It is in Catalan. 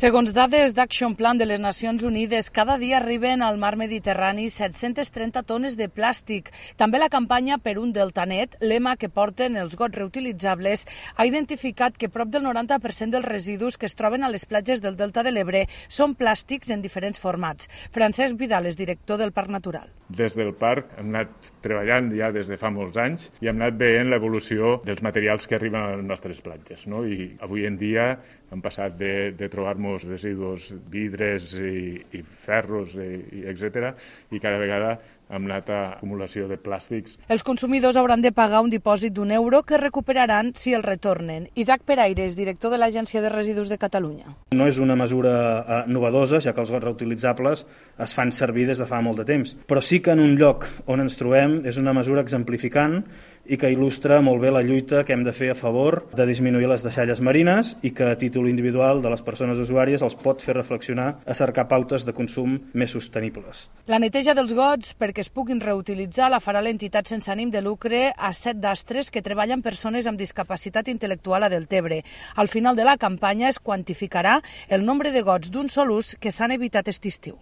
Segons dades d'Action Plan de les Nacions Unides, cada dia arriben al mar Mediterrani 730 tones de plàstic. També la campanya per un deltanet, lema que porten els gots reutilitzables, ha identificat que prop del 90% dels residus que es troben a les platges del Delta de l'Ebre són plàstics en diferents formats. Francesc Vidal és director del Parc Natural. Des del parc hem anat treballant ja des de fa molts anys i hem anat veient l'evolució dels materials que arriben a les nostres platges. No? I avui en dia hem passat de, de trobar-nos residus, vidres i, i ferros, i, i etc. i cada vegada hem anat a acumulació de plàstics. Els consumidors hauran de pagar un dipòsit d'un euro que recuperaran si el retornen. Isaac Peraires, director de l'Agència de Residus de Catalunya. No és una mesura eh, novedosa, ja que els gots reutilitzables es fan servir des de fa molt de temps, però sí que en un lloc on ens trobem és una mesura exemplificant i que il·lustra molt bé la lluita que hem de fer a favor de disminuir les deixalles marines i que a títol individual de les persones usuàries els pot fer reflexionar a cercar pautes de consum més sostenibles. La neteja dels gots perquè es puguin reutilitzar la farà l'entitat sense ànim de lucre a set d'astres que treballen persones amb discapacitat intel·lectual a Deltebre. Al final de la campanya es quantificarà el nombre de gots d'un sol ús que s'han evitat aquest estiu.